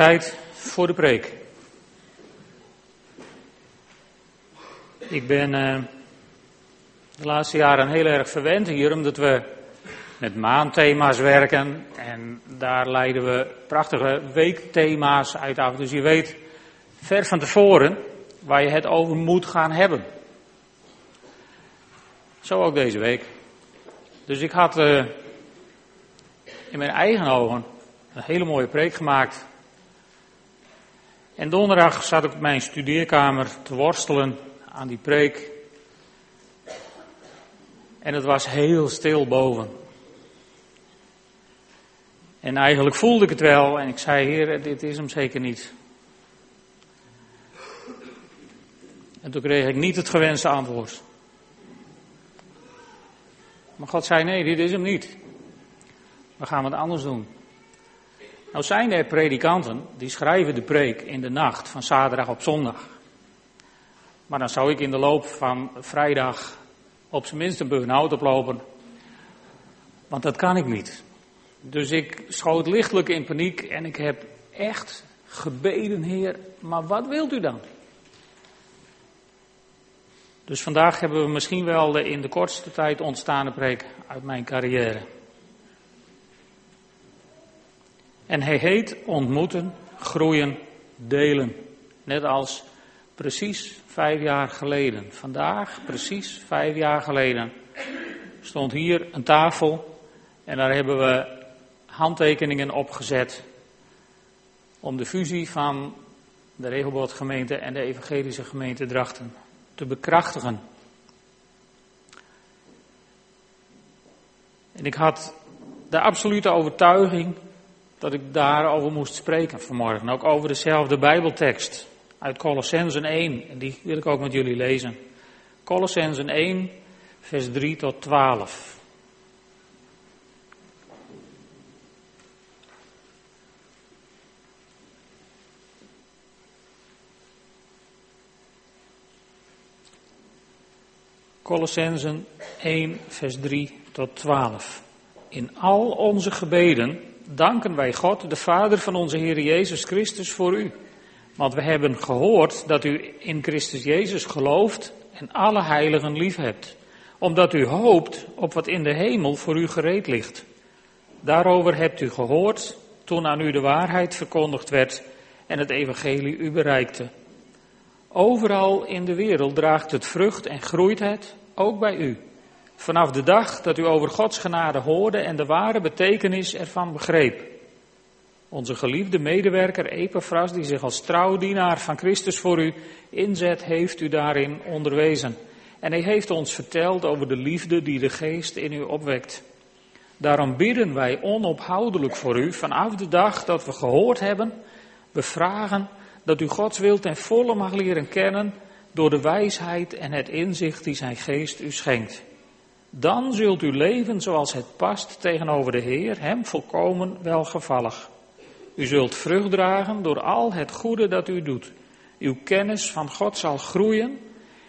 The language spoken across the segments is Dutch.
Tijd voor de preek. Ik ben uh, de laatste jaren heel erg verwend hier, omdat we met maandthema's werken. En daar leiden we prachtige weekthema's uit af. Dus je weet ver van tevoren waar je het over moet gaan hebben. Zo ook deze week. Dus ik had uh, in mijn eigen ogen een hele mooie preek gemaakt. En donderdag zat ik op mijn studeerkamer te worstelen aan die preek. En het was heel stil boven. En eigenlijk voelde ik het wel en ik zei, heer, dit is hem zeker niet. En toen kreeg ik niet het gewenste antwoord. Maar God zei, nee, dit is hem niet. We gaan wat anders doen. Nou zijn er predikanten die schrijven de preek in de nacht van zaterdag op zondag. Maar dan zou ik in de loop van vrijdag op zijn minst een burn-out oplopen. Want dat kan ik niet. Dus ik schoot lichtelijk in paniek en ik heb echt gebeden, Heer, maar wat wilt u dan? Dus vandaag hebben we misschien wel de in de kortste tijd ontstaande preek uit mijn carrière. En hij heet ontmoeten, groeien, delen. Net als precies vijf jaar geleden. Vandaag, precies vijf jaar geleden, stond hier een tafel en daar hebben we handtekeningen opgezet om de fusie van de Regelbootgemeente en de Evangelische Gemeente Drachten te bekrachtigen. En ik had de absolute overtuiging dat ik daarover moest spreken vanmorgen. Ook over dezelfde Bijbeltekst uit Colossensen 1. En die wil ik ook met jullie lezen. Colossensen 1, vers 3 tot 12. Colossensen 1, vers 3 tot 12. In al onze gebeden danken wij God, de Vader van onze Heer Jezus Christus, voor u. Want we hebben gehoord dat u in Christus Jezus gelooft en alle heiligen lief hebt. Omdat u hoopt op wat in de hemel voor u gereed ligt. Daarover hebt u gehoord toen aan u de waarheid verkondigd werd en het evangelie u bereikte. Overal in de wereld draagt het vrucht en groeit het, ook bij u. Vanaf de dag dat u over Gods genade hoorde en de ware betekenis ervan begreep. Onze geliefde medewerker Epaphras, die zich als trouwdienaar van Christus voor u inzet, heeft u daarin onderwezen. En hij heeft ons verteld over de liefde die de geest in u opwekt. Daarom bidden wij onophoudelijk voor u vanaf de dag dat we gehoord hebben. We vragen dat u Gods wil ten volle mag leren kennen door de wijsheid en het inzicht die zijn geest u schenkt. Dan zult u leven zoals het past tegenover de Heer, hem volkomen welgevallig. U zult vrucht dragen door al het goede dat u doet. Uw kennis van God zal groeien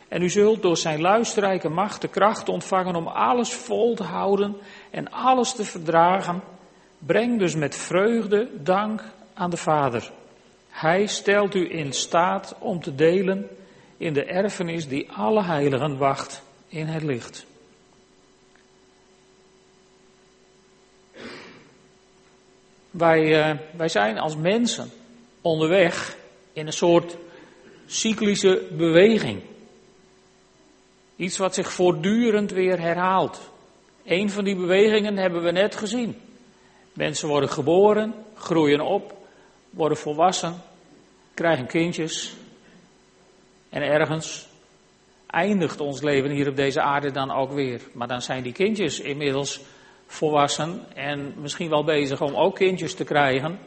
en u zult door zijn luisterrijke macht de kracht ontvangen om alles vol te houden en alles te verdragen. Breng dus met vreugde dank aan de Vader. Hij stelt u in staat om te delen in de erfenis die alle heiligen wacht in het licht. Wij, uh, wij zijn als mensen onderweg in een soort cyclische beweging. Iets wat zich voortdurend weer herhaalt. Een van die bewegingen hebben we net gezien. Mensen worden geboren, groeien op, worden volwassen, krijgen kindjes, en ergens eindigt ons leven hier op deze aarde dan ook weer. Maar dan zijn die kindjes inmiddels volwassen en misschien wel bezig om ook kindjes te krijgen.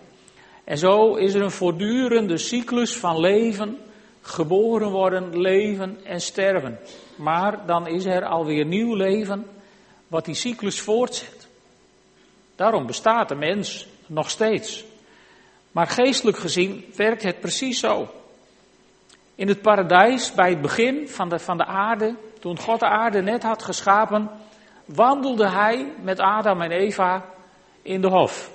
En zo is er een voortdurende cyclus van leven, geboren worden, leven en sterven. Maar dan is er alweer nieuw leven wat die cyclus voortzet. Daarom bestaat de mens nog steeds. Maar geestelijk gezien werkt het precies zo. In het paradijs, bij het begin van de, van de aarde, toen God de aarde net had geschapen, wandelde hij met Adam en Eva in de hof.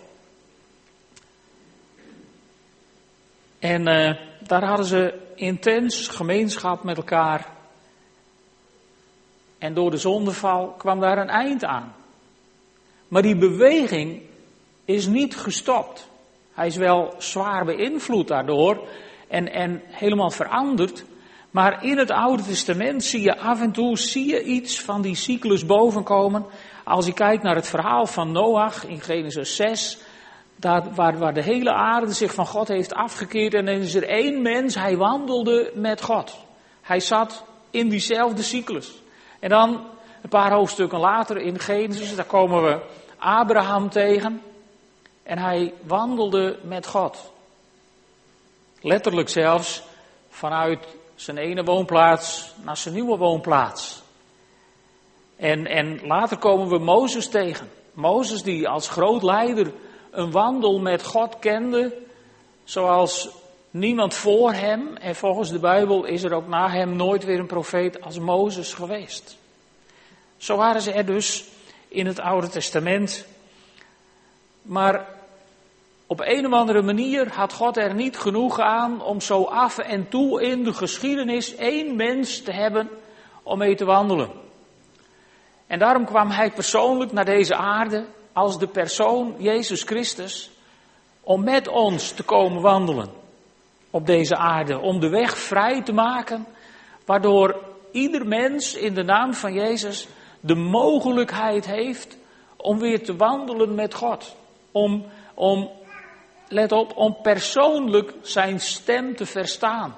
En uh, daar hadden ze intens gemeenschap met elkaar. En door de zondeval kwam daar een eind aan. Maar die beweging is niet gestopt. Hij is wel zwaar beïnvloed daardoor en, en helemaal veranderd. Maar in het Oude Testament zie je af en toe zie je iets van die cyclus bovenkomen. Als je kijkt naar het verhaal van Noach in Genesis 6, daar, waar, waar de hele aarde zich van God heeft afgekeerd en dan is er één mens, hij wandelde met God. Hij zat in diezelfde cyclus. En dan een paar hoofdstukken later in Genesis, daar komen we Abraham tegen. En hij wandelde met God. Letterlijk zelfs vanuit zijn ene woonplaats naar zijn nieuwe woonplaats. En, en later komen we Mozes tegen. Mozes die als groot leider een wandel met God kende, zoals niemand voor hem. En volgens de Bijbel is er ook na hem nooit weer een profeet als Mozes geweest. Zo waren ze er dus in het Oude Testament. Maar op een of andere manier had God er niet genoeg aan om zo af en toe in de geschiedenis één mens te hebben om mee te wandelen. En daarom kwam hij persoonlijk naar deze aarde als de persoon Jezus Christus om met ons te komen wandelen op deze aarde, om de weg vrij te maken, waardoor ieder mens in de naam van Jezus de mogelijkheid heeft om weer te wandelen met God. Om, om, let op, om persoonlijk zijn stem te verstaan.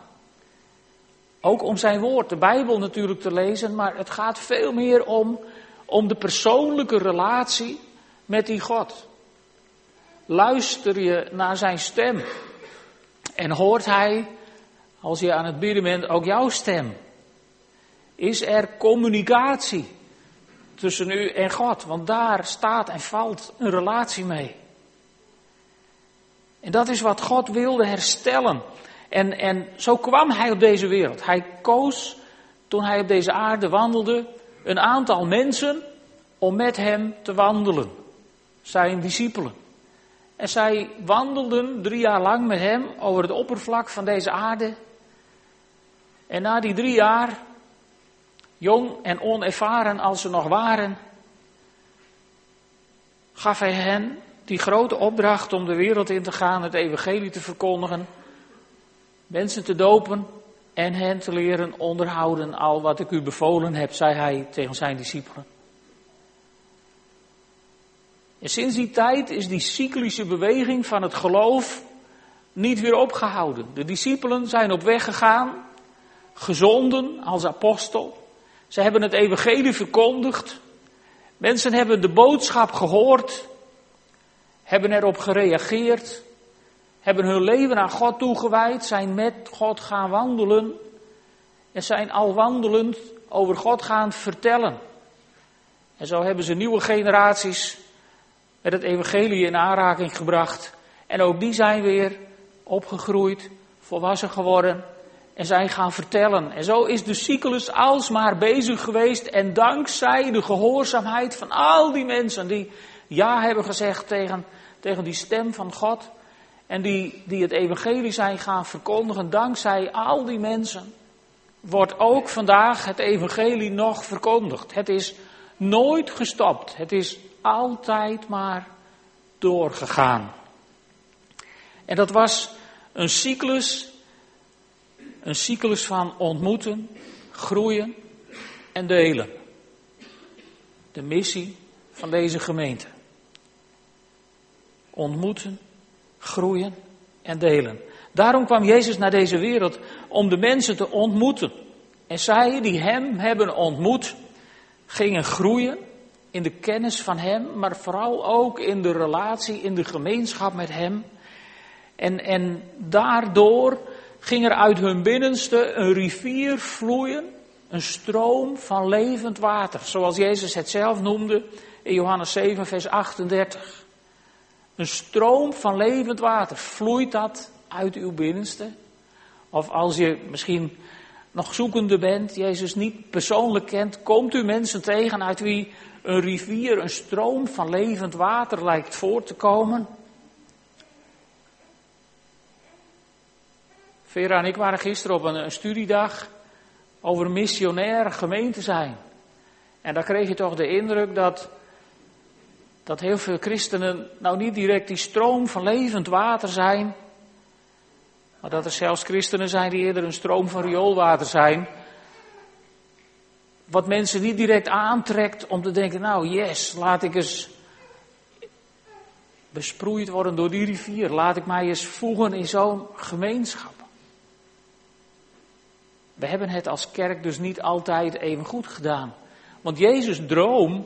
Ook om zijn woord, de Bijbel natuurlijk te lezen, maar het gaat veel meer om, om de persoonlijke relatie met die God. Luister je naar zijn stem en hoort hij, als je aan het bidden bent, ook jouw stem? Is er communicatie? tussen u en God. Want daar staat en valt een relatie mee. En dat is wat God wilde herstellen. En, en zo kwam hij op deze wereld. Hij koos, toen hij op deze aarde wandelde, een aantal mensen om met hem te wandelen. Zijn discipelen. En zij wandelden drie jaar lang met hem over het oppervlak van deze aarde. En na die drie jaar jong en onervaren als ze nog waren, gaf hij hen die grote opdracht om de wereld in te gaan, het evangelie te verkondigen, mensen te dopen en hen te leren onderhouden al wat ik u bevolen heb, zei hij tegen zijn discipelen. En sinds die tijd is die cyclische beweging van het geloof niet weer opgehouden. De discipelen zijn op weg gegaan, gezonden als apostel. Ze hebben het evangelie verkondigd. Mensen hebben de boodschap gehoord, hebben erop gereageerd, hebben hun leven aan God toegewijd, zijn met God gaan wandelen en zijn al wandelend over God gaan vertellen. En zo hebben ze nieuwe generaties met het evangelie in aanraking gebracht. En ook die zijn weer opgegroeid, volwassen geworden en zijn gaan vertellen. En zo is de cyclus alsmaar bezig geweest. En dankzij de gehoorzaamheid van al die mensen die ja hebben gezegd tegen, tegen die stem van God. En die, die het evangelie zijn gaan verkondigen. Dankzij al die mensen wordt ook vandaag het evangelie nog verkondigd. Het is nooit gestopt. Het is altijd maar doorgegaan. En dat was een cyclus een cyclus van ontmoeten, groeien en delen. De missie van deze gemeente. Ontmoeten, groeien en delen. Daarom kwam Jezus naar deze wereld om de mensen te ontmoeten. En zij die Hem hebben ontmoet, gingen groeien in de kennis van Hem, maar vooral ook in de relatie, in de gemeenschap met Hem. En, en daardoor ging er uit hun binnenste een rivier vloeien, een stroom van levend water, zoals Jezus het zelf noemde in Johannes 7, vers 38. Een stroom van levend water, vloeit dat uit uw binnenste? Of als je misschien nog zoekende bent, Jezus niet persoonlijk kent, komt u mensen tegen uit wie een rivier, een stroom van levend water lijkt voort te komen? Vera en ik waren gisteren op een, studiedag over missionair gemeente zijn. En daar kreeg je toch de indruk dat, dat heel veel christenen nou niet direct die stroom van levend water zijn. Maar dat er zelfs christenen zijn die eerder een stroom van rioolwater zijn. Wat mensen niet direct aantrekt om te denken, nou yes, laat ik eens besproeid worden door die rivier. Laat ik mij eens voegen in zo'n gemeenschap. We hebben het als kerk dus niet altijd even goed gedaan. Want Jezus' droom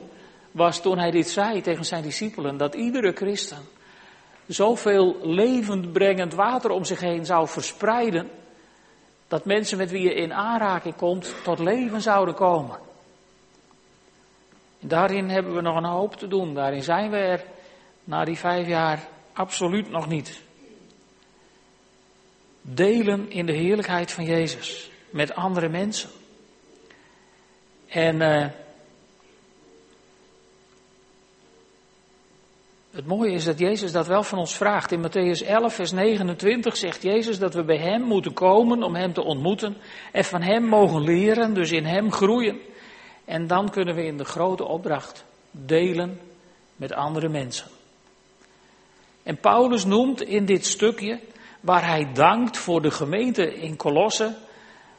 was toen hij dit zei tegen zijn discipelen, dat iedere christen zoveel levendbrengend water om zich heen zou verspreiden, dat mensen met wie je in aanraking komt tot leven zouden komen. En daarin hebben we nog een hoop te doen. Daarin zijn we er na die vijf jaar absoluut nog niet. Delen in de heerlijkheid van Jezus met andere mensen. En uh, het mooie is dat Jezus dat wel van ons vraagt. In Matthäus 11, vers 29 zegt Jezus dat we bij Hem moeten komen om Hem te ontmoeten en van Hem mogen leren, dus in Hem groeien. En dan kunnen we in de grote opdracht delen met andere mensen. En Paulus noemt in dit stukje, waar hij dankt voor de gemeente in Colosse,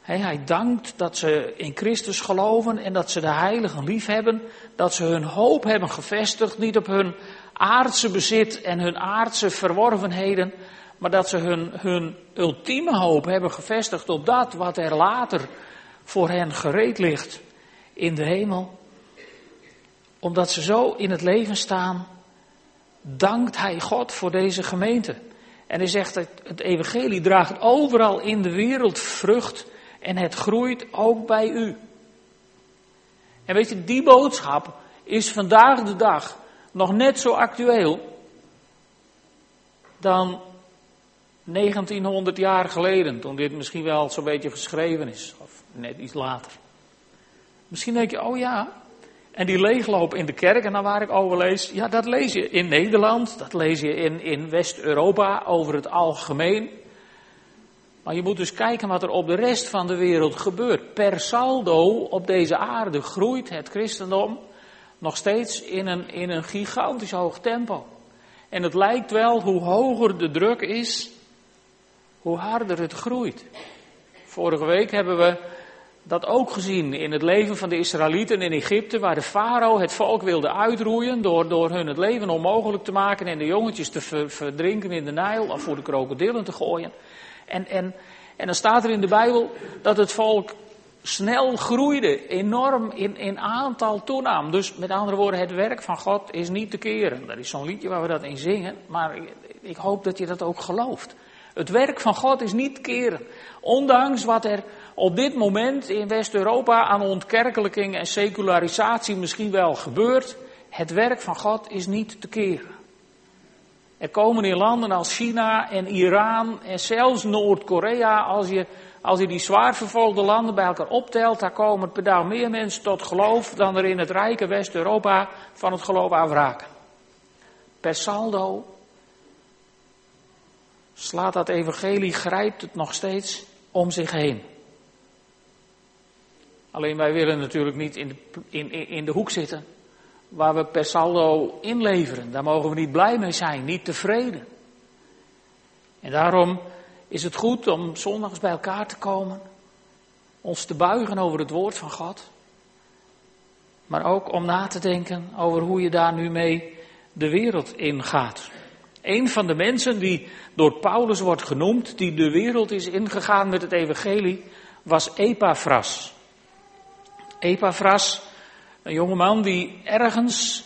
hij dankt dat ze in Christus geloven en dat ze de heiligen lief hebben, dat ze hun hoop hebben gevestigd, niet op hun aardse bezit en hun aardse verworvenheden, maar dat ze hun, hun ultieme hoop hebben gevestigd op dat wat er later voor hen gereed ligt in de hemel. Omdat ze zo in het leven staan dankt hij God voor deze gemeente. En hij zegt dat het evangelie draagt overal in de wereld vrucht en het groeit ook bij u. En weet je, die boodschap is vandaag de dag nog net zo actueel dan 1900 jaar geleden, toen dit misschien wel zo'n beetje geschreven is, of net iets later. Misschien denk je, oh ja, en die leegloop in de kerk, en dan waar ik over lees, ja, dat lees je in Nederland, dat lees je in, in West-Europa over het algemeen. Maar je moet dus kijken wat er op de rest van de wereld gebeurt. Per saldo op deze aarde groeit het christendom nog steeds in een, in een gigantisch hoog tempo. En het lijkt wel, hoe hoger de druk is, hoe harder het groeit. Vorige week hebben we dat ook gezien in het leven van de Israëlieten in Egypte, waar de farao het volk wilde uitroeien door, door hun het leven onmogelijk te maken en de jongetjes te verdrinken in de Nijl of voor de krokodillen te gooien. En, en, en dan staat er in de Bijbel dat het volk snel groeide, enorm in, in aantal toenam. Dus met andere woorden, het werk van God is niet te keren. Dat is zo'n liedje waar we dat in zingen, maar ik, ik hoop dat je dat ook gelooft. Het werk van God is niet te keren. Ondanks wat er op dit moment in West-Europa aan ontkerkelijking en secularisatie misschien wel gebeurt, het werk van God is niet te keren. Er komen in landen als China en Iran en zelfs Noord-Korea, als je, als je die zwaar vervolgde landen bij elkaar optelt, daar komen per dag meer mensen tot geloof dan er in het rijke West-Europa van het geloof afraken. Per saldo slaat dat evangelie, grijpt het nog steeds om zich heen. Alleen wij willen natuurlijk niet in de, in, in de hoek zitten waar we per saldo inleveren. Daar mogen we niet blij mee zijn, niet tevreden. En daarom is het goed om zondags bij elkaar te komen, ons te buigen over het woord van God, maar ook om na te denken over hoe je daar nu mee de wereld ingaat. Een van de mensen die door Paulus wordt genoemd, die de wereld is ingegaan met het evangelie, was Epaphras. Epaphras, een jongeman die ergens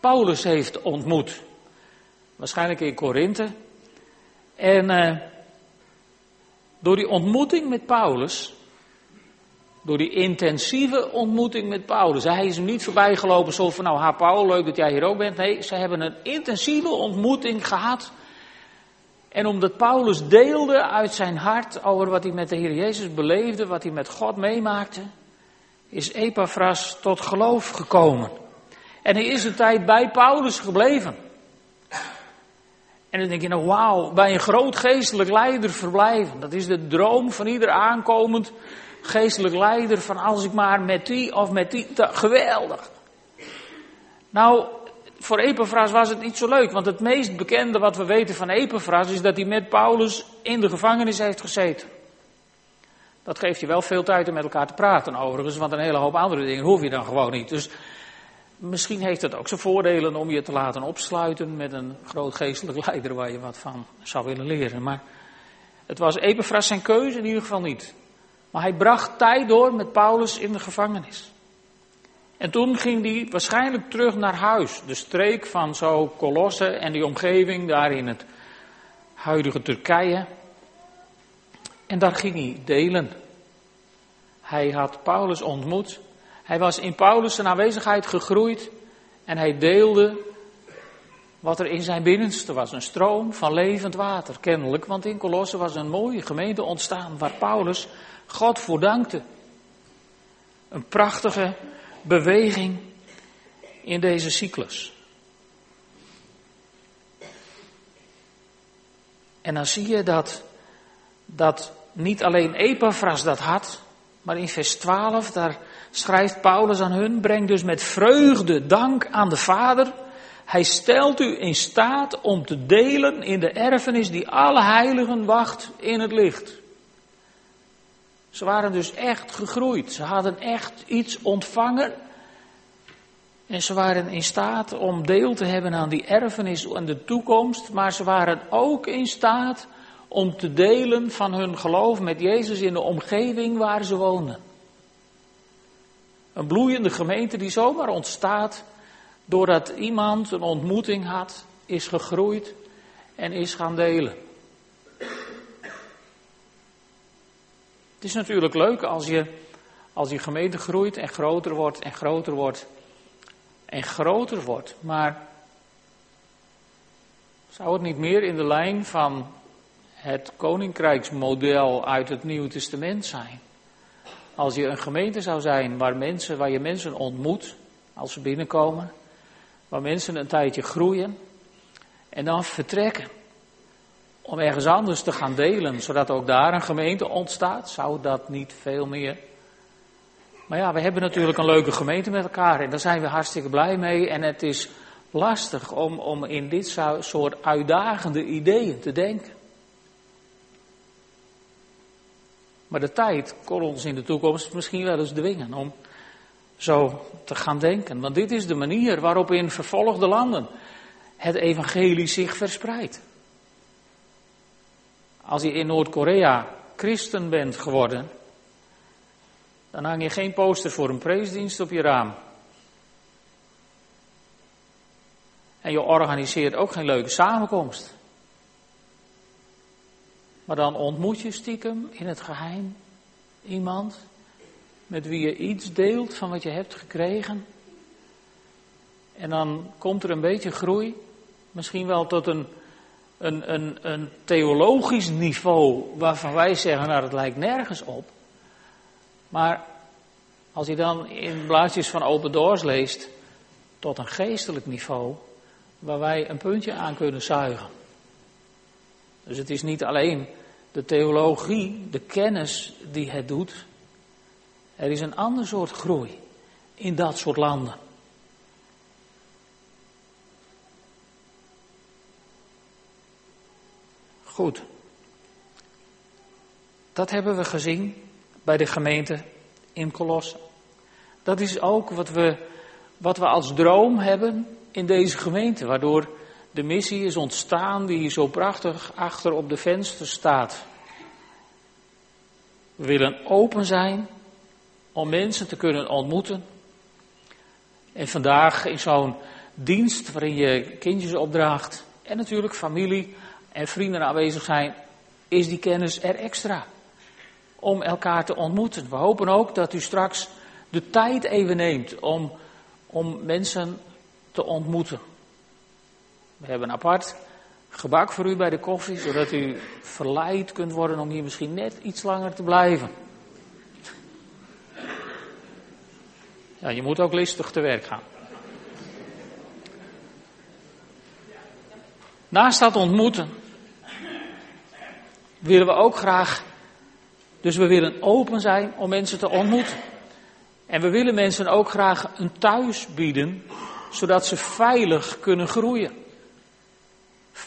Paulus heeft ontmoet. Waarschijnlijk in Korinthe. En uh, door die ontmoeting met Paulus, door die intensieve ontmoeting met Paulus, hij is hem niet voorbijgelopen zo van, nou ha Paul, leuk dat jij hier ook bent. Nee, ze hebben een intensieve ontmoeting gehad. En omdat Paulus deelde uit zijn hart over wat hij met de Heer Jezus beleefde, wat hij met God meemaakte, is Epaphras tot geloof gekomen. En hij is een tijd bij Paulus gebleven. En dan denk je, nou wauw, bij een groot geestelijk leider verblijven. Dat is de droom van ieder aankomend geestelijk leider. Van als ik maar met die of met die, geweldig. Nou, voor Epaphras was het niet zo leuk. Want het meest bekende wat we weten van Epaphras is dat hij met Paulus in de gevangenis heeft gezeten. Dat geeft je wel veel tijd om met elkaar te praten overigens, want een hele hoop andere dingen hoef je dan gewoon niet. Dus misschien heeft het ook zijn voordelen om je te laten opsluiten met een groot geestelijk leider waar je wat van zou willen leren. Maar het was Epaphras zijn keuze in ieder geval niet. Maar hij bracht tijd door met Paulus in de gevangenis. En toen ging hij waarschijnlijk terug naar huis. De streek van zo Colosse en die omgeving daar in het huidige Turkije. En daar ging hij delen. Hij had Paulus ontmoet. Hij was in Paulus' aanwezigheid gegroeid. En hij deelde wat er in zijn binnenste was. Een stroom van levend water, kennelijk. Want in Colosse was een mooie gemeente ontstaan waar Paulus God voor dankte. Een prachtige beweging in deze cyclus. En dan zie je dat, dat niet alleen Epaphras dat had, maar in vers 12, daar schrijft Paulus aan hun, breng dus met vreugde dank aan de Vader. Hij stelt u in staat om te delen in de erfenis die alle heiligen wacht in het licht. Ze waren dus echt gegroeid. Ze hadden echt iets ontvangen. En ze waren in staat om deel te hebben aan die erfenis en de toekomst. Maar ze waren ook in staat om te delen van hun geloof met Jezus in de omgeving waar ze wonen. Een bloeiende gemeente die zomaar ontstaat doordat iemand een ontmoeting had, is gegroeid en is gaan delen. Het is natuurlijk leuk als je, als je gemeente groeit en groter wordt en groter wordt en groter wordt. Maar zou het niet meer in de lijn van het koninkrijksmodel uit het Nieuwe Testament zijn? Als je een gemeente zou zijn waar, mensen, waar je mensen ontmoet als ze binnenkomen, waar mensen een tijdje groeien en dan vertrekken om ergens anders te gaan delen, zodat ook daar een gemeente ontstaat, zou dat niet veel meer. Maar ja, we hebben natuurlijk een leuke gemeente met elkaar en daar zijn we hartstikke blij mee. En het is lastig om, om in dit soort uitdagende ideeën te denken. Maar de tijd kon ons in de toekomst misschien wel eens dwingen om zo te gaan denken. Want dit is de manier waarop in vervolgde landen het evangelie zich verspreidt. Als je in Noord-Korea christen bent geworden, dan hang je geen poster voor een preesdienst op je raam. En je organiseert ook geen leuke samenkomst. Maar dan ontmoet je stiekem in het geheim iemand met wie je iets deelt van wat je hebt gekregen. En dan komt er een beetje groei, misschien wel tot een een, een, een theologisch niveau waarvan wij zeggen, nou dat lijkt nergens op. Maar als je dan in blaadjes van Open Doors leest, tot een geestelijk niveau, waar wij een puntje aan kunnen zuigen. Dus het is niet alleen de theologie, de kennis die het doet. Er is een ander soort groei in dat soort landen. Goed. Dat hebben we gezien bij de gemeente in Colosse. Dat is ook wat we, wat we als droom hebben in deze gemeente, waardoor de missie is ontstaan die hier zo prachtig achter op de venster staat. We willen open zijn om mensen te kunnen ontmoeten. En vandaag in zo'n dienst waarin je kindjes opdraagt en natuurlijk familie en vrienden aanwezig zijn, is die kennis er extra. Om elkaar te ontmoeten. We hopen ook dat u straks de tijd even neemt om, om mensen te ontmoeten. We hebben apart gebak voor u bij de koffie, zodat u verleid kunt worden om hier misschien net iets langer te blijven. Ja, je moet ook listig te werk gaan. Naast dat ontmoeten willen we ook graag, dus we willen open zijn om mensen te ontmoeten. En we willen mensen ook graag een thuis bieden, zodat ze veilig kunnen groeien.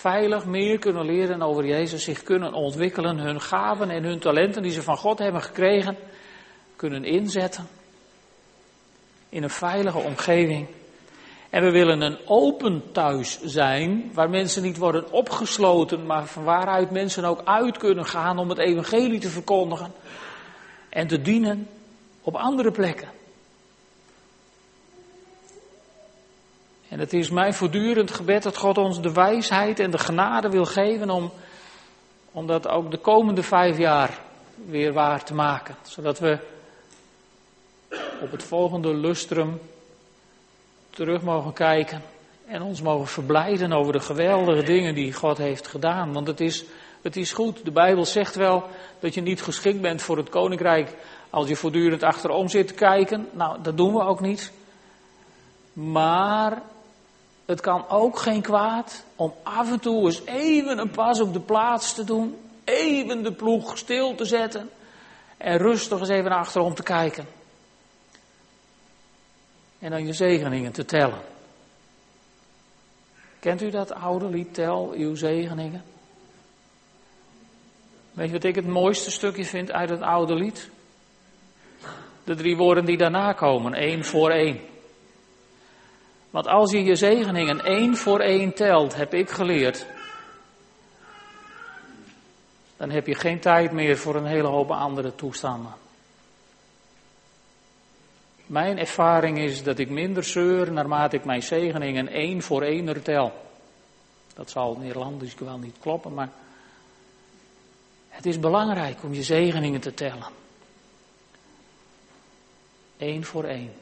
Veilig meer kunnen leren over Jezus, zich kunnen ontwikkelen, hun gaven en hun talenten die ze van God hebben gekregen, kunnen inzetten in een veilige omgeving. En we willen een open thuis zijn, waar mensen niet worden opgesloten, maar van waaruit mensen ook uit kunnen gaan om het evangelie te verkondigen en te dienen op andere plekken. En het is mijn voortdurend gebed dat God ons de wijsheid en de genade wil geven om, om dat ook de komende vijf jaar weer waar te maken. Zodat we op het volgende lustrum terug mogen kijken en ons mogen verblijden over de geweldige dingen die God heeft gedaan. Want het is, het is goed. De Bijbel zegt wel dat je niet geschikt bent voor het koninkrijk als je voortdurend achterom zit te kijken. Nou, dat doen we ook niet. Maar het kan ook geen kwaad om af en toe eens even een pas op de plaats te doen. Even de ploeg stil te zetten. En rustig eens even naar achterom te kijken. En dan je zegeningen te tellen. Kent u dat oude lied, tel uw zegeningen? Weet je wat ik het mooiste stukje vind uit het oude lied? De drie woorden die daarna komen, één voor één. Want als je je zegeningen één voor één telt, heb ik geleerd, dan heb je geen tijd meer voor een hele hoop andere toestanden. Mijn ervaring is dat ik minder zeur naarmate ik mijn zegeningen één voor één tel. Dat zal Nederlandisch wel niet kloppen, maar het is belangrijk om je zegeningen te tellen. Eén voor één.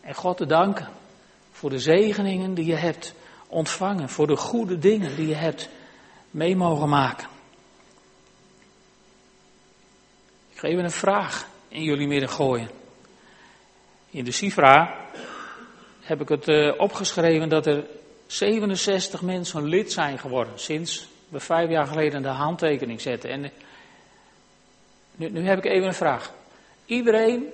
En God te danken voor de zegeningen die je hebt ontvangen, voor de goede dingen die je hebt mee mogen maken. Ik ga even een vraag in jullie midden gooien. In de Sifra heb ik het uh, opgeschreven dat er 67 mensen lid zijn geworden sinds we vijf jaar geleden de handtekening zetten. En nu, nu heb ik even een vraag. Iedereen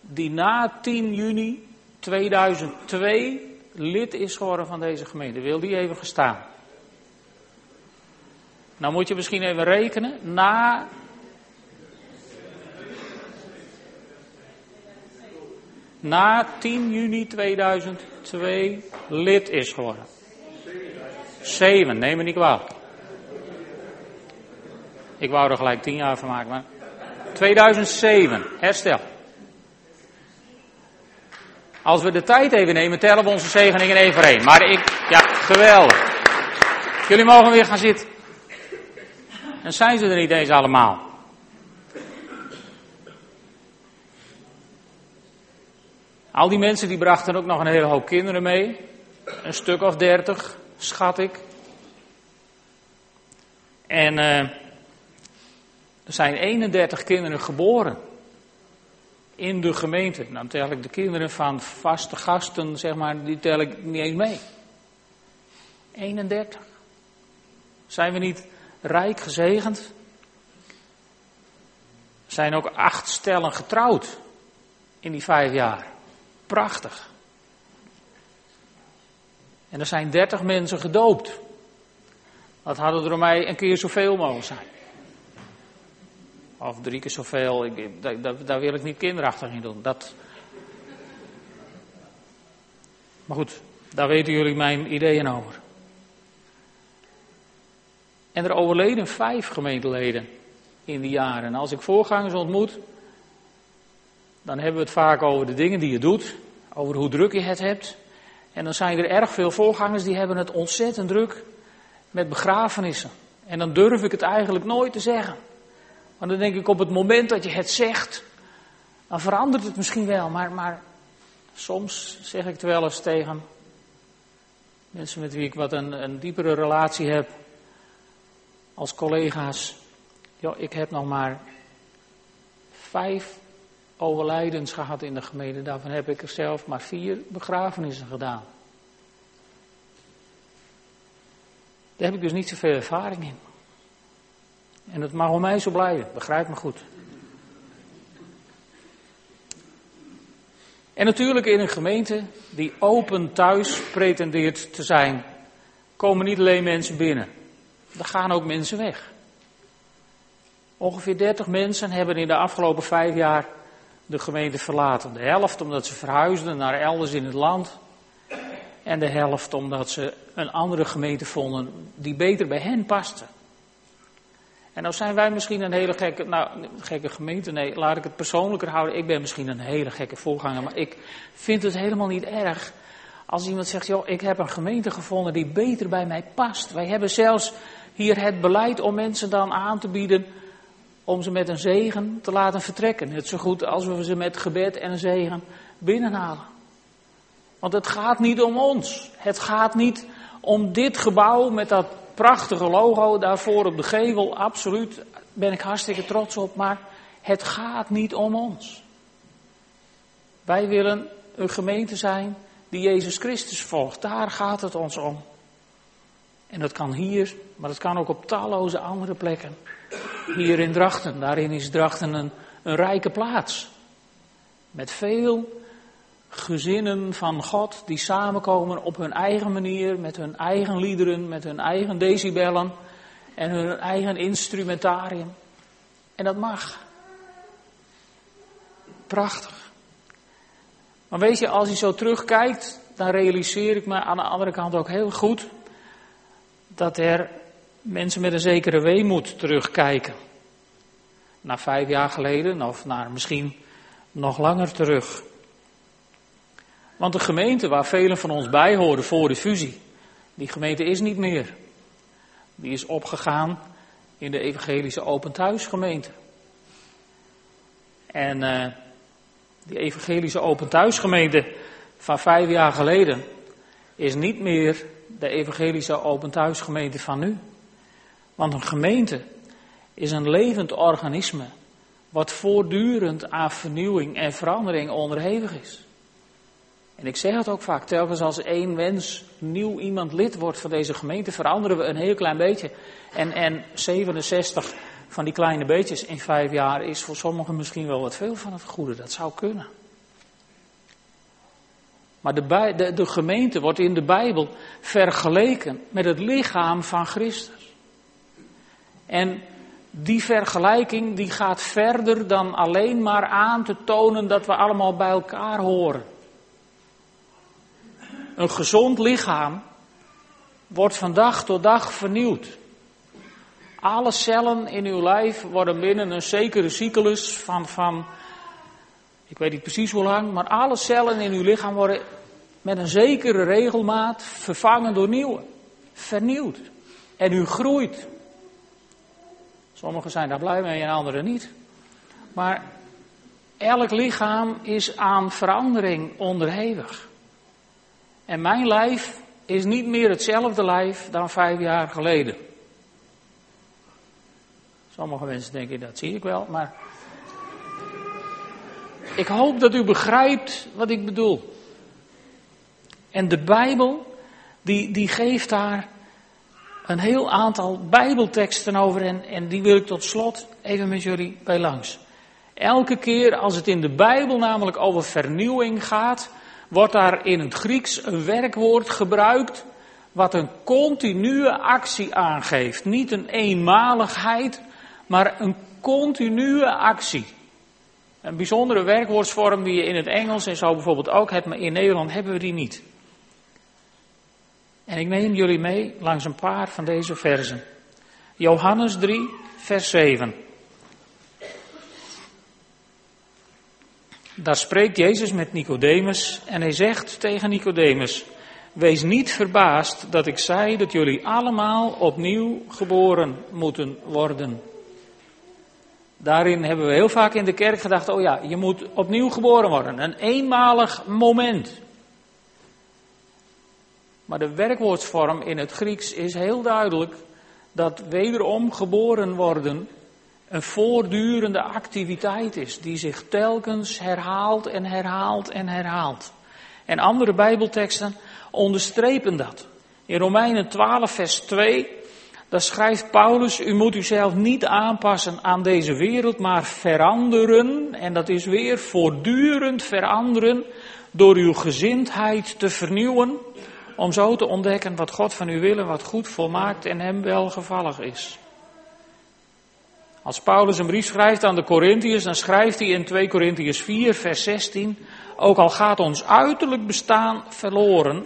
die na 10 juni 2002 lid is geworden van deze gemeente, wil die even gestaan? Nou moet je misschien even rekenen. Na na 10 juni 2002 lid is geworden. Zeven, neem me niet kwalijk. Ik wou er gelijk 10 jaar van maken, maar 2007, herstel. Als we de tijd even nemen, tellen we onze zegeningen even voor één. Maar ik, ja, geweldig. Jullie mogen weer gaan zitten. En zijn ze er niet eens allemaal. Al die mensen die brachten ook nog een hele hoop kinderen mee. Een stuk of dertig, schat ik. En uh, er zijn 31 kinderen geboren. In de gemeente. Dan tel ik de kinderen van vaste gasten, zeg maar, die tel ik niet eens mee. 31. Zijn we niet rijk gezegend? Zijn ook acht stellen getrouwd in die vijf jaar. Prachtig. En er zijn dertig mensen gedoopt. Dat hadden er mij een keer zoveel mogen zijn. Of drie keer zoveel. Ik, daar, daar wil ik niet kinderachtig in doen. Dat... Maar goed, daar weten jullie mijn ideeën over. En er overleden vijf gemeenteleden in die jaren. En als ik voorgangers ontmoet, dan hebben we het vaak over de dingen die je doet, over hoe druk je het hebt. En dan zijn er erg veel voorgangers die hebben het ontzettend druk met begrafenissen. En dan durf ik het eigenlijk nooit te zeggen. Want dan denk ik op het moment dat je het zegt, dan verandert het misschien wel. Maar, maar soms zeg ik het wel eens tegen mensen met wie ik wat een, een diepere relatie heb, als collega's. Ja, ik heb nog maar vijf overlijdens gehad in de gemeente. Daarvan heb ik er zelf maar vier begrafenissen gedaan. Daar heb ik dus niet zoveel ervaring in. En het mag om mij zo blijven, begrijp me goed. En natuurlijk in een gemeente die open thuis pretendeert te zijn, komen niet alleen mensen binnen. Er gaan ook mensen weg. Ongeveer 30 mensen hebben in de afgelopen vijf jaar de gemeente verlaten. De helft omdat ze verhuisden naar elders in het land. En de helft omdat ze een andere gemeente vonden die beter bij hen paste. En nou zijn wij misschien een hele gekke, nou, gekke gemeente. Nee, laat ik het persoonlijker houden. Ik ben misschien een hele gekke voorganger. Maar ik vind het helemaal niet erg als iemand zegt: joh, ik heb een gemeente gevonden die beter bij mij past. Wij hebben zelfs hier het beleid om mensen dan aan te bieden om ze met een zegen te laten vertrekken. Net zo goed als we ze met gebed en een zegen binnenhalen. Want het gaat niet om ons. Het gaat niet om dit gebouw met dat prachtige logo daarvoor op de gevel. Absoluut, ben ik hartstikke trots op. Maar het gaat niet om ons. Wij willen een gemeente zijn die Jezus Christus volgt. Daar gaat het ons om. En dat kan hier, maar dat kan ook op talloze andere plekken. Hier in Drachten, daarin is Drachten een, een rijke plaats. Met veel gezinnen van God die samenkomen op hun eigen manier, met hun eigen liederen, met hun eigen decibellen en hun eigen instrumentarium. En dat mag. Prachtig. Maar weet je, als je zo terugkijkt, dan realiseer ik me aan de andere kant ook heel goed dat er mensen met een zekere weemoed terugkijken. Naar vijf jaar geleden of naar misschien nog langer terug. Want de gemeente waar velen van ons bij horen voor de fusie, die gemeente is niet meer. Die is opgegaan in de evangelische open thuisgemeente. En uh, die evangelische open thuisgemeente van vijf jaar geleden is niet meer de evangelische open thuisgemeente van nu. Want een gemeente is een levend organisme wat voortdurend aan vernieuwing en verandering onderhevig is. En ik zeg het ook vaak, telkens als één mens, nieuw iemand lid wordt van deze gemeente, veranderen we een heel klein beetje. En, en 67 van die kleine beetjes in vijf jaar is voor sommigen misschien wel wat veel van het goede. Dat zou kunnen. Maar de, de, gemeente wordt in de Bijbel vergeleken met het lichaam van Christus. En die vergelijking die gaat verder dan alleen maar aan te tonen dat we allemaal bij elkaar horen. Een gezond lichaam wordt van dag tot dag vernieuwd. Alle cellen in uw lijf worden binnen een zekere cyclus van, van, ik weet niet precies hoe lang, maar alle cellen in uw lichaam worden met een zekere regelmaat vervangen door nieuwe. Vernieuwd. En u groeit. Sommigen zijn daar blij mee en anderen niet. Maar elk lichaam is aan verandering onderhevig. En mijn lijf is niet meer hetzelfde lijf dan vijf jaar geleden. Sommige mensen denken dat zie ik wel, maar ik hoop dat u begrijpt wat ik bedoel. En de Bijbel, die, die geeft daar een heel aantal Bijbelteksten over en, en die wil ik tot slot even met jullie bij langs. Elke keer als het in de Bijbel namelijk over vernieuwing gaat, wordt daar in het Grieks een werkwoord gebruikt wat een continue actie aangeeft. Niet een eenmaligheid, maar een continue actie. Een bijzondere werkwoordsvorm die je in het Engels en zo bijvoorbeeld ook hebt, maar in Nederland hebben we die niet. En ik neem jullie mee langs een paar van deze versen. Johannes 3, vers 7. Daar spreekt Jezus met Nicodemus en hij zegt tegen Nicodemus: Wees niet verbaasd dat ik zei dat jullie allemaal opnieuw geboren moeten worden. Daarin hebben we heel vaak in de kerk gedacht: oh ja, je moet opnieuw geboren worden. Een eenmalig moment. Maar de werkwoordsvorm in het Grieks is heel duidelijk dat wederom geboren worden een voortdurende activiteit is, die zich telkens herhaalt en herhaalt en herhaalt. En andere Bijbelteksten onderstrepen dat. In Romeinen 12, vers 2, daar schrijft Paulus, u moet uzelf niet aanpassen aan deze wereld, maar veranderen, en dat is weer voortdurend veranderen, door uw gezindheid te vernieuwen, om zo te ontdekken wat God van u wil en wat goed volmaakt en hem welgevallig is. Als Paulus een brief schrijft aan de Corinthiërs, dan schrijft hij in 2 Corinthiërs 4, vers 16, ook al gaat ons uiterlijk bestaan verloren,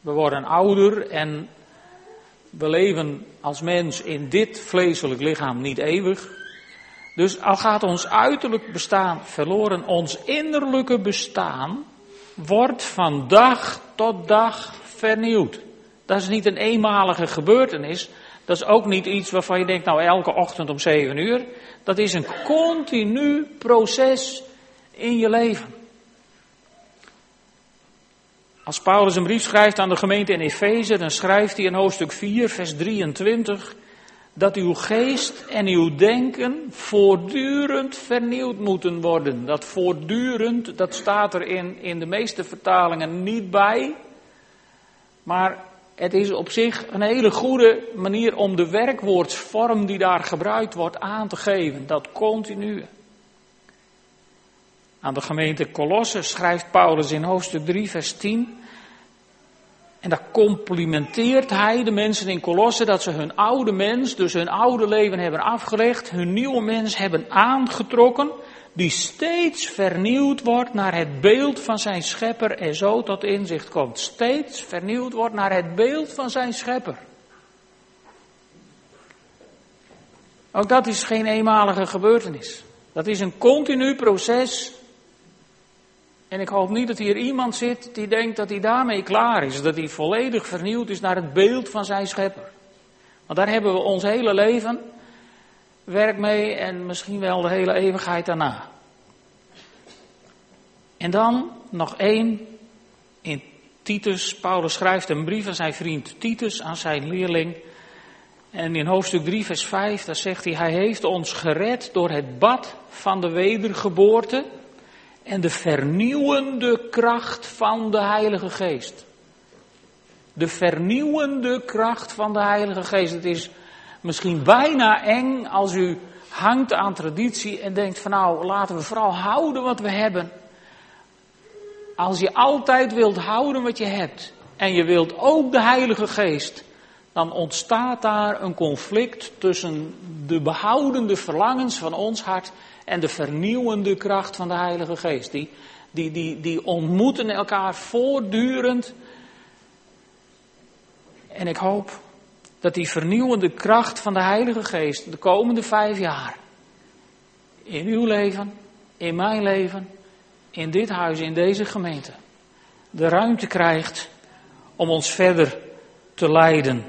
we worden ouder en we leven als mens in dit vleeselijk lichaam niet eeuwig. Dus al gaat ons uiterlijk bestaan verloren, ons innerlijke bestaan wordt van dag tot dag vernieuwd. Dat is niet een eenmalige gebeurtenis. Dat is ook niet iets waarvan je denkt, nou elke ochtend om zeven uur. Dat is een continu proces in je leven. Als Paulus een brief schrijft aan de gemeente in Efeze, dan schrijft hij in hoofdstuk 4, vers 23, dat uw geest en uw denken voortdurend vernieuwd moeten worden. Dat voortdurend, dat staat er in, in de meeste vertalingen niet bij, maar het is op zich een hele goede manier om de werkwoordsvorm die daar gebruikt wordt aan te geven. Dat continu. Aan de gemeente Colosse schrijft Paulus in hoofdstuk 3, vers 10. En daar complimenteert hij de mensen in Colosse dat ze hun oude mens, dus hun oude leven hebben afgelegd, hun nieuwe mens hebben aangetrokken, die steeds vernieuwd wordt naar het beeld van zijn schepper en zo tot inzicht komt. Steeds vernieuwd wordt naar het beeld van zijn schepper. Ook dat is geen eenmalige gebeurtenis. Dat is een continu proces en ik hoop niet dat hier iemand zit die denkt dat hij daarmee klaar is. Dat hij volledig vernieuwd is naar het beeld van zijn schepper. Want daar hebben we ons hele leven werk mee en misschien wel de hele eeuwigheid daarna. En dan nog één in Titus. Paulus schrijft een brief aan zijn vriend Titus, aan zijn leerling. En in hoofdstuk 3, vers 5, daar zegt hij: Hij heeft ons gered door het bad van de wedergeboorte en de vernieuwende kracht van de Heilige Geest. De vernieuwende kracht van de Heilige Geest. Het is misschien bijna eng als u hangt aan traditie en denkt van nou laten we vooral houden wat we hebben. Als je altijd wilt houden wat je hebt en je wilt ook de Heilige Geest, dan ontstaat daar een conflict tussen de behoudende verlangens van ons hart en de vernieuwende kracht van de Heilige Geest. Die, die, die, die ontmoeten elkaar voortdurend. En ik hoop dat die vernieuwende kracht van de Heilige Geest de komende vijf jaar in uw leven, in mijn leven, in dit huis, in deze gemeente, de ruimte krijgt om ons verder te leiden.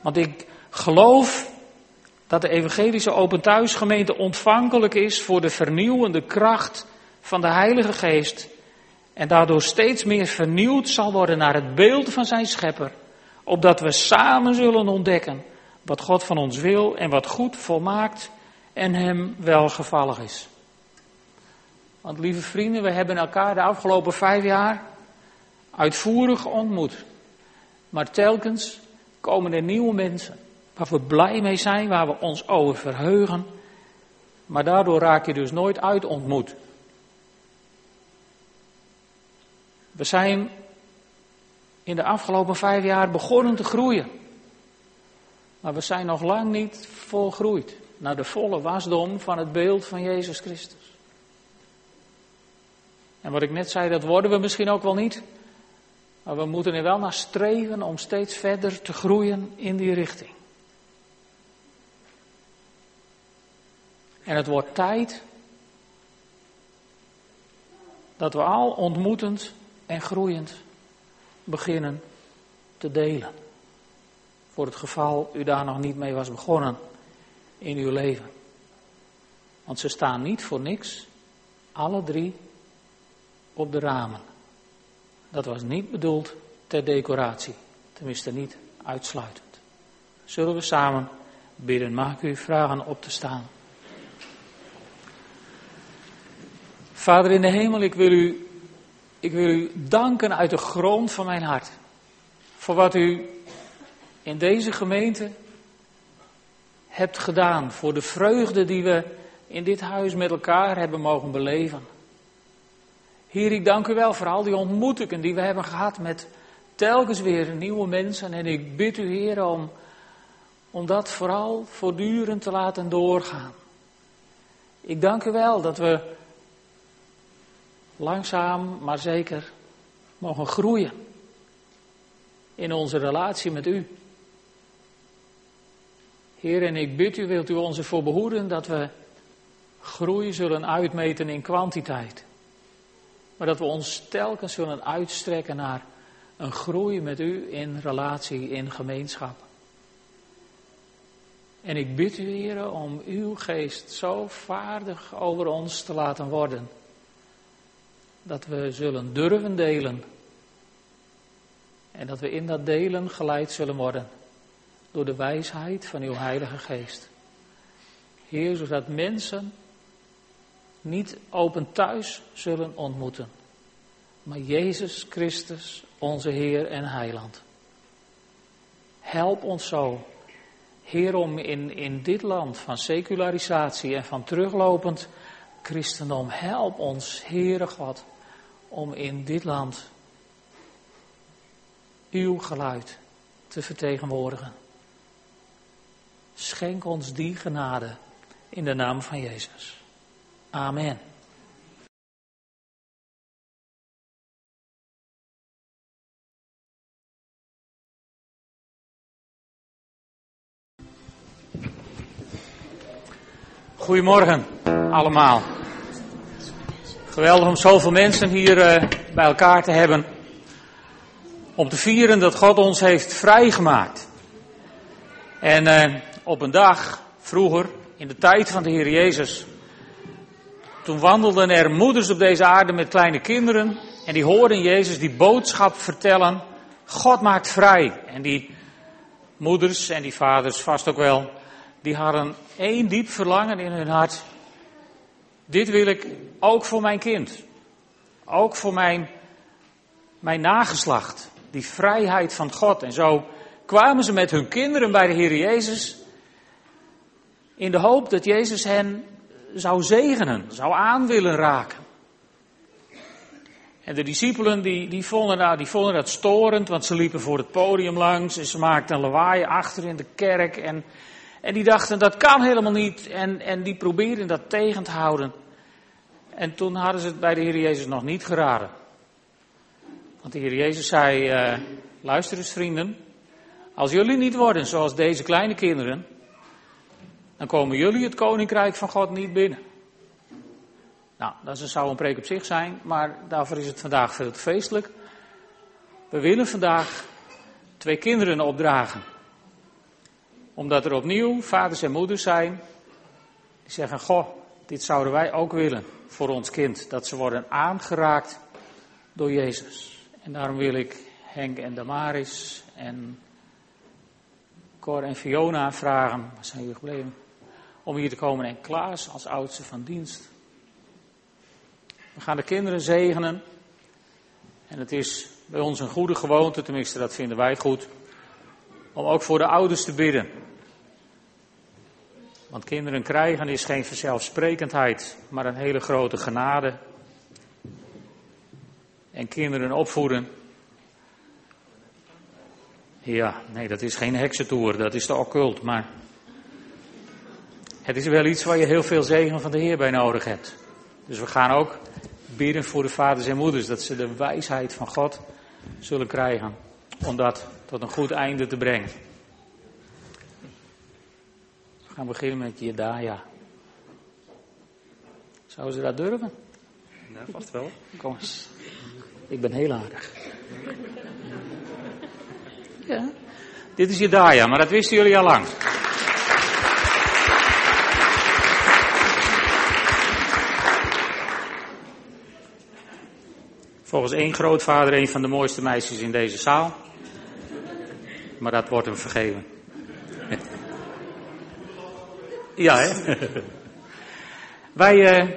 Want ik geloof dat de evangelische open thuisgemeente ontvankelijk is voor de vernieuwende kracht van de Heilige Geest en daardoor steeds meer vernieuwd zal worden naar het beeld van zijn schepper, opdat we samen zullen ontdekken wat God van ons wil en wat goed, volmaakt en hem welgevallig is. Want lieve vrienden, we hebben elkaar de afgelopen vijf jaar uitvoerig ontmoet. Maar telkens komen er nieuwe mensen waar we blij mee zijn, waar we ons over verheugen. Maar daardoor raak je dus nooit uit ontmoet. We zijn in de afgelopen vijf jaar begonnen te groeien. Maar we zijn nog lang niet volgroeid naar de volle wasdom van het beeld van Jezus Christus. En wat ik net zei, dat worden we misschien ook wel niet. Maar we moeten er wel naar streven om steeds verder te groeien in die richting. En het wordt tijd dat we al ontmoetend en groeiend beginnen te delen. Voor het geval u daar nog niet mee was begonnen in uw leven. Want ze staan niet voor niks, alle drie, op de ramen. Dat was niet bedoeld ter decoratie, tenminste niet uitsluitend. Zullen we samen bidden? Mag u vragen op te staan? Vader in de hemel, ik wil u, ik wil u danken uit de grond van mijn hart. voor wat u in deze gemeente hebt gedaan. Voor de vreugde die we in dit huis met elkaar hebben mogen beleven. Heer, ik dank u wel voor al die ontmoetingen die we hebben gehad met telkens weer nieuwe mensen. En ik bid u, Heer, om, om dat vooral voortdurend te laten doorgaan. Ik dank u wel dat we langzaam, maar zeker mogen groeien in onze relatie met u. Heer, en ik bid u, wilt u ons ervoor behoeden dat we groei zullen uitmeten in kwantiteit. Maar dat we ons telkens zullen uitstrekken naar een groei met u in relatie, in gemeenschap. En ik bid u, Heer, om uw geest zo vaardig over ons te laten worden. Dat we zullen durven delen. En dat we in dat delen geleid zullen worden door de wijsheid van uw Heilige Geest. Heer, zodat mensen niet open thuis zullen ontmoeten, maar Jezus Christus, onze Heer en Heiland. Help ons zo, Heer, om in, in dit land van secularisatie en van teruglopend christendom, help ons, Heere God, om in dit land uw geluid te vertegenwoordigen. Schenk ons die genade in de naam van Jezus. Amen. Goedemorgen allemaal. Geweldig om zoveel mensen hier uh, bij elkaar te hebben. Om te vieren dat God ons heeft vrijgemaakt. En uh, op een dag, vroeger, in de tijd van de Heer Jezus, toen wandelden er moeders op deze aarde met kleine kinderen en die hoorden Jezus die boodschap vertellen, God maakt vrij. En die moeders en die vaders vast ook wel, die hadden één diep verlangen in hun hart. Dit wil ik ook voor mijn kind. Ook voor mijn, mijn nageslacht. Die vrijheid van God. En zo kwamen ze met hun kinderen bij de Heer Jezus in de hoop dat Jezus hen zou zegenen, zou aan willen raken. En de discipelen die, die, vonden, nou, die vonden dat storend, want ze liepen voor het podium langs en ze maakten een lawaai achter in de kerk. En, en die dachten dat kan helemaal niet en, en die probeerden dat tegen te houden. En toen hadden ze het bij de Heer Jezus nog niet geraden. Want de Heer Jezus zei, uh, luister eens vrienden, als jullie niet worden zoals deze kleine kinderen, dan komen jullie het koninkrijk van God niet binnen. Nou, dat zou een preek op zich zijn, maar daarvoor is het vandaag veel te feestelijk. We willen vandaag twee kinderen opdragen. Omdat er opnieuw vaders en moeders zijn die zeggen, goh, dit zouden wij ook willen voor ons kind. Dat ze worden aangeraakt door Jezus. En daarom wil ik Henk en Damaris en Cor en Fiona vragen, waar zijn jullie gebleven? om hier te komen en Klaas als oudste van dienst. We gaan de kinderen zegenen. En het is bij ons een goede gewoonte, tenminste dat vinden wij goed, om ook voor de ouders te bidden. Want kinderen krijgen is geen vanzelfsprekendheid, maar een hele grote genade. En kinderen opvoeden. Ja, nee, dat is geen heksentoer, dat is de occult, maar het is wel iets waar je heel veel zegen van de Heer bij nodig hebt. Dus we gaan ook bidden voor de vaders en moeders dat ze de wijsheid van God zullen krijgen om dat tot een goed einde te brengen. Gaan beginnen met Jedaja. Zouden ze dat durven? Ja, vast wel. Kom eens. Ik ben heel aardig. Ja. Dit is Jedaja, maar dat wisten jullie al lang. Volgens één grootvader een van de mooiste meisjes in deze zaal. Maar dat wordt hem vergeven. Ja, hè? Wij uh,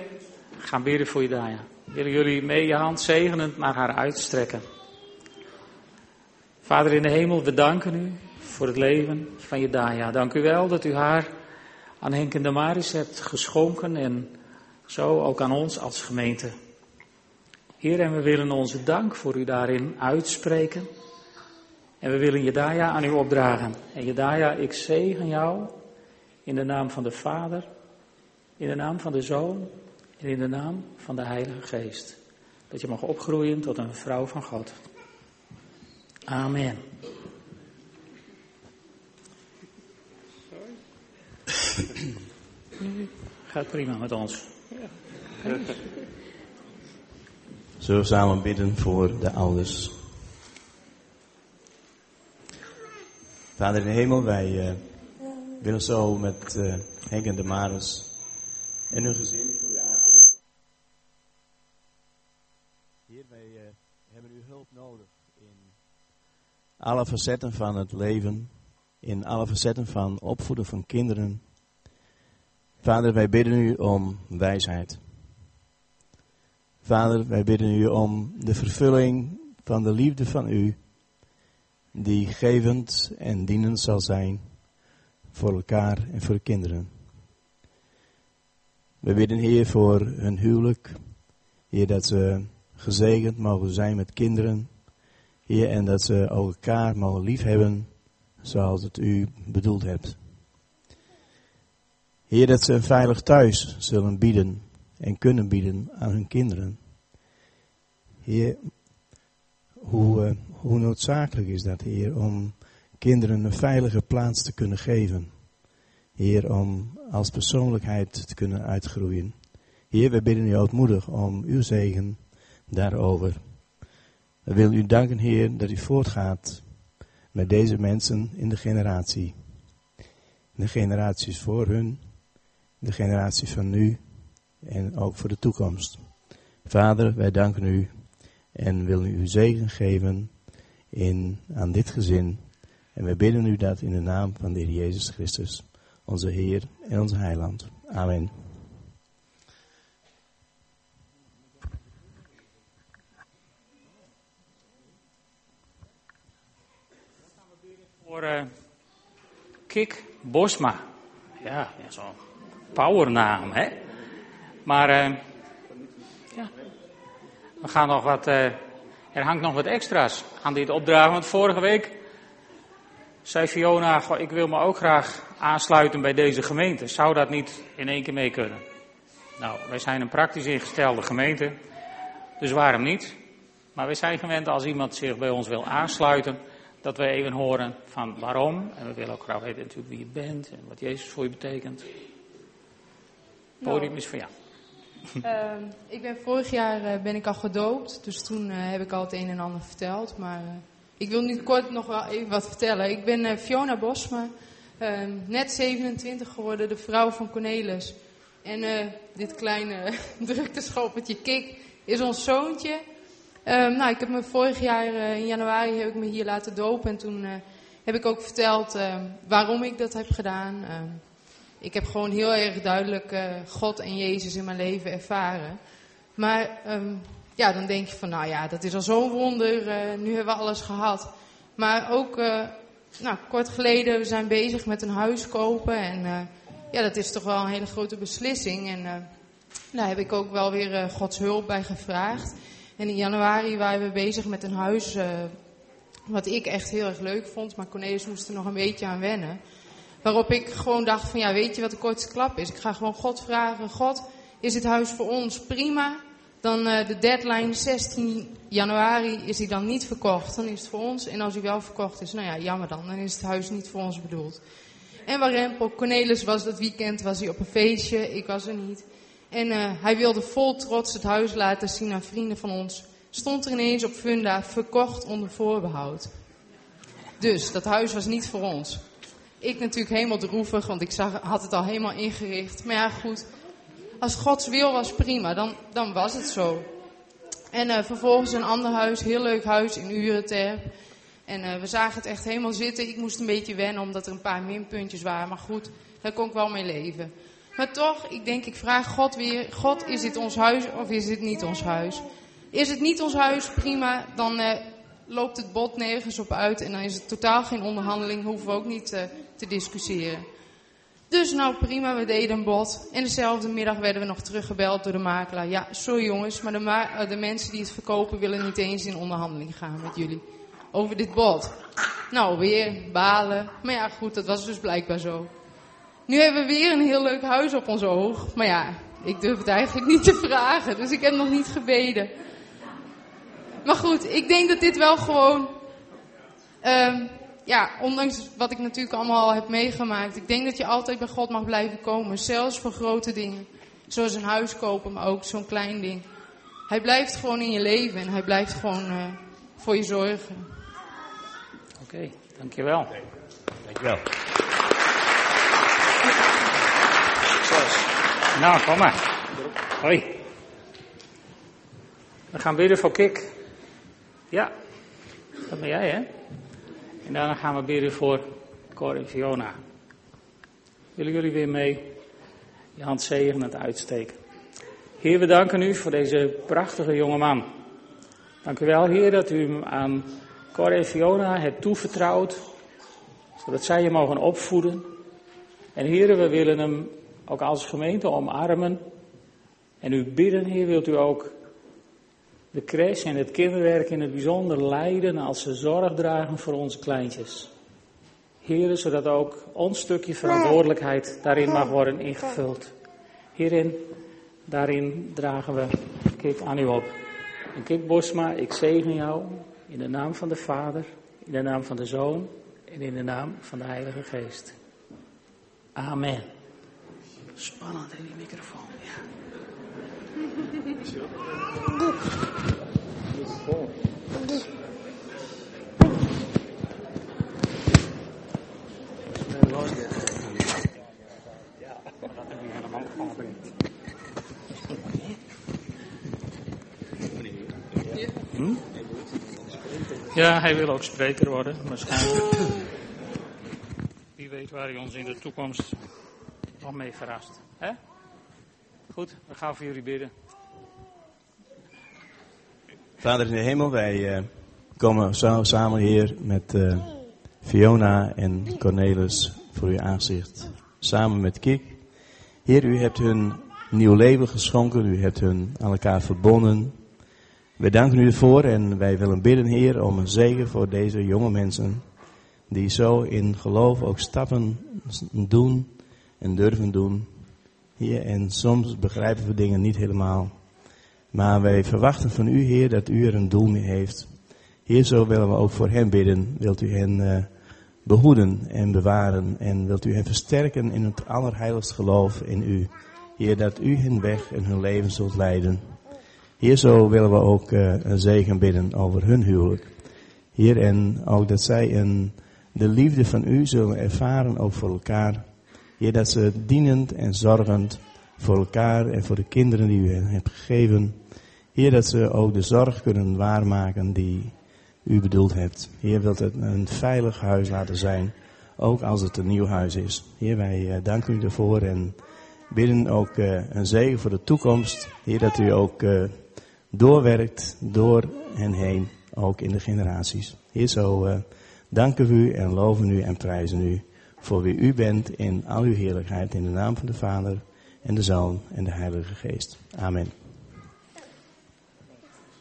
gaan bidden voor je daar. Willen jullie mee je hand zegenend naar haar uitstrekken? Vader in de hemel, we danken u voor het leven van Jedaja. Dank u wel dat u haar aan Henk en de Maris hebt geschonken en zo ook aan ons als gemeente. Heer, en we willen onze dank voor u daarin uitspreken. En we willen Jedaja aan u opdragen. En Jedaja, ik zegen jou in de naam van de Vader, in de naam van de Zoon en in de naam van de Heilige Geest. Dat je mag opgroeien tot een vrouw van God. Amen. Gaat prima met ons. Zullen samen bidden voor de ouders? Vader in de hemel, wij willen zo met uh, Henk en de Maris en hun gezin voor u aanzien. Heer, wij uh, hebben uw hulp nodig in alle facetten van het leven, in alle facetten van opvoeden van kinderen. Vader, wij bidden u om wijsheid. Vader, wij bidden u om de vervulling van de liefde van u, die gevend en dienend zal zijn voor elkaar en voor de kinderen. We bidden Heer voor hun huwelijk, Heer dat ze gezegend mogen zijn met kinderen, Heer en dat ze elkaar mogen liefhebben zoals het u bedoeld hebt. Heer dat ze een veilig thuis zullen bieden en kunnen bieden aan hun kinderen. Heer, hoe, uh, hoe noodzakelijk is dat, Heer, om kinderen een veilige plaats te kunnen geven. Heer, om als persoonlijkheid te kunnen uitgroeien. Heer, we bidden u ootmoedig om uw zegen daarover. We willen u danken, Heer, dat u voortgaat met deze mensen in de generatie. De generaties voor hun, de generatie van nu en ook voor de toekomst. Vader, wij danken u en willen u zegen geven in, aan dit gezin. En wij bidden u dat in de naam van de Heer Jezus Christus, onze Heer en onze Heiland. Amen. Voor uh, Kik Bosma. Ja, zo'n powernaam, hè? Maar uh, ja, we gaan nog wat, uh, er hangt nog wat extra's aan dit opdragen. Want vorige week zei Fiona, goh, ik wil me ook graag aansluiten bij deze gemeente. Zou dat niet in één keer mee kunnen? Nou, wij zijn een praktisch ingestelde gemeente, dus waarom niet? Maar wij zijn gewend als iemand zich bij ons wil aansluiten, dat we even horen van waarom. En we willen ook graag weten natuurlijk wie je bent en wat Jezus voor je betekent. Het podium Nou. is van jou. Ehm, ik ben vorig jaar eh, ben ik al gedoopt, dus toen eh, heb ik al het een en ander verteld. Maar eh, ik wil nu kort nog wel even wat vertellen. Ik ben eh, Fiona Bosma, ehm, net 27 geworden, de vrouw van Cornelis. En eh, dit kleine drukteschoppetje Kik is ons zoontje. Ehm, nou, ik heb me vorig jaar eh, in januari heb ik me hier laten dopen en toen heb ik ook verteld ehm, waarom ik dat heb gedaan. Ik heb gewoon heel erg duidelijk God en Jezus in mijn leven ervaren. Maar ja, dan denk je van, nou ja, dat is al zo'n wonder. eh, nu hebben we alles gehad. Maar ook, eh, nou, kort geleden, we zijn bezig met een huis kopen. En eh, ja, dat is toch wel een hele grote beslissing. En daar heb ik ook wel weer Gods hulp bij gevraagd. En in januari waren we bezig met een huis wat ik echt heel erg leuk vond. Maar Cornelis moest er nog een beetje aan wennen. Waarop ik gewoon dacht van ja, weet je wat de kortste klap is? Ik ga gewoon God vragen. God, is dit huis voor ons prima? Dan eh, de deadline 16 januari is die dan niet verkocht. Dan is het voor ons. En als hij wel verkocht is, nou ja, jammer dan. Dan is het huis niet voor ons bedoeld. En Warempel, Cornelis was dat weekend was hij op een feestje. Ik was er niet. En eh, hij wilde vol trots het huis laten zien aan vrienden van ons. Stond er ineens op Funda verkocht onder voorbehoud. Dus dat huis was niet voor ons. Ik natuurlijk helemaal droevig, want ik zag, had het al helemaal ingericht. Maar ja, goed. Als Gods wil was prima, dan, dan was het zo. En eh, vervolgens een ander huis, heel leuk huis in Urenterp. En eh, we zagen het echt helemaal zitten. Ik moest een beetje wennen, omdat er een paar minpuntjes waren. Maar goed, daar kon ik wel mee leven. Maar toch, ik denk, ik vraag God weer: God, is dit ons huis of is dit niet ons huis? Is het niet ons huis, prima. Dan eh, loopt het bod nergens op uit en dan is het totaal geen onderhandeling, hoeven we ook niet te discussiëren. Dus nou prima, we deden een bod. En dezelfde middag werden we nog teruggebeld door de makelaar. Ja, sorry jongens, maar de, ma de mensen die het verkopen willen niet eens in onderhandeling gaan met jullie. Over dit bod. Nou, weer balen. Maar ja, goed, dat was dus blijkbaar zo. Nu hebben we weer een heel leuk huis op ons oog. Maar ja, ik durf het eigenlijk niet te vragen. Dus ik heb nog niet gebeden. Maar goed, ik denk dat dit wel gewoon. Um, ja, ondanks wat ik natuurlijk allemaal al heb meegemaakt. Ik denk dat je altijd bij God mag blijven komen. Zelfs voor grote dingen. Zoals een huis kopen, maar ook zo'n klein ding. Hij blijft gewoon in je leven en hij blijft gewoon uh, voor je zorgen. Oké, okay, dankjewel. Dankjewel. Nou, kom maar. Hoi. We gaan bidden voor Kik. Ja, dat ben jij, hè? En daarna gaan we bidden voor Cor en Fiona. Willen jullie weer mee je hand zegenend uitsteken? Heer, we danken u voor deze prachtige jonge man. Dank u wel, Heer, dat u hem aan Cor en Fiona hebt toevertrouwd, zodat zij je mogen opvoeden. En Heer, we willen hem ook als gemeente omarmen. En u bidden, Heer, wilt u ook de crash en het kinderwerk in het bijzonder leiden als ze zorg dragen voor onze kleintjes. Heren, zodat ook ons stukje verantwoordelijkheid daarin mag worden ingevuld. Hierin, daarin dragen we Kik aan u op. En Kik Bosma, ik zegen jou in de naam van de Vader, in de naam van de Zoon en in de naam van de Heilige Geest. Amen. Spannend in die microfoon, ja. Ja, hij wil ook spreker worden, waarschijnlijk. Wie weet waar hij ons in de toekomst nog mee verrast. Hè? Goed, we gaan voor jullie bidden. Vader in de hemel, wij uh, komen zo samen hier met uh, Fiona en Cornelis voor uw aanzicht. Samen met Kik. Heer, u hebt hun nieuw leven geschonken, u hebt hun aan elkaar verbonden. Wij danken u ervoor en wij willen bidden, Heer, om een zegen voor deze jonge mensen. Die zo in geloof ook stappen doen en durven doen. Heer, en soms begrijpen we dingen niet helemaal. Maar wij verwachten van u, Heer, dat u er een doel mee heeft. Heer, zo willen we ook voor hen bidden. Wilt u hen uh, behoeden en bewaren. En wilt u hen versterken in het allerheiligst geloof in u. Heer, dat u hun weg en hun leven zult leiden. Heer, zo willen we ook uh, een zegen bidden over hun huwelijk. Heer, en ook dat zij een, de liefde van u zullen ervaren, ook voor elkaar. Heer, dat ze dienend en zorgend voor elkaar en voor de kinderen die u hen hebt gegeven. Heer, dat ze ook de zorg kunnen waarmaken die u bedoeld hebt. Heer, wilt het een veilig huis laten zijn, ook als het een nieuw huis is. Heer, wij uh, danken u ervoor en bidden ook uh, een zegen voor de toekomst. Heer, dat u ook uh, doorwerkt door hen heen, ook in de generaties. Heer, zo danken we u en loven u en prijzen u voor wie u bent in al uw heerlijkheid in de naam van de Vader en de Zoon en de Heilige Geest. Amen.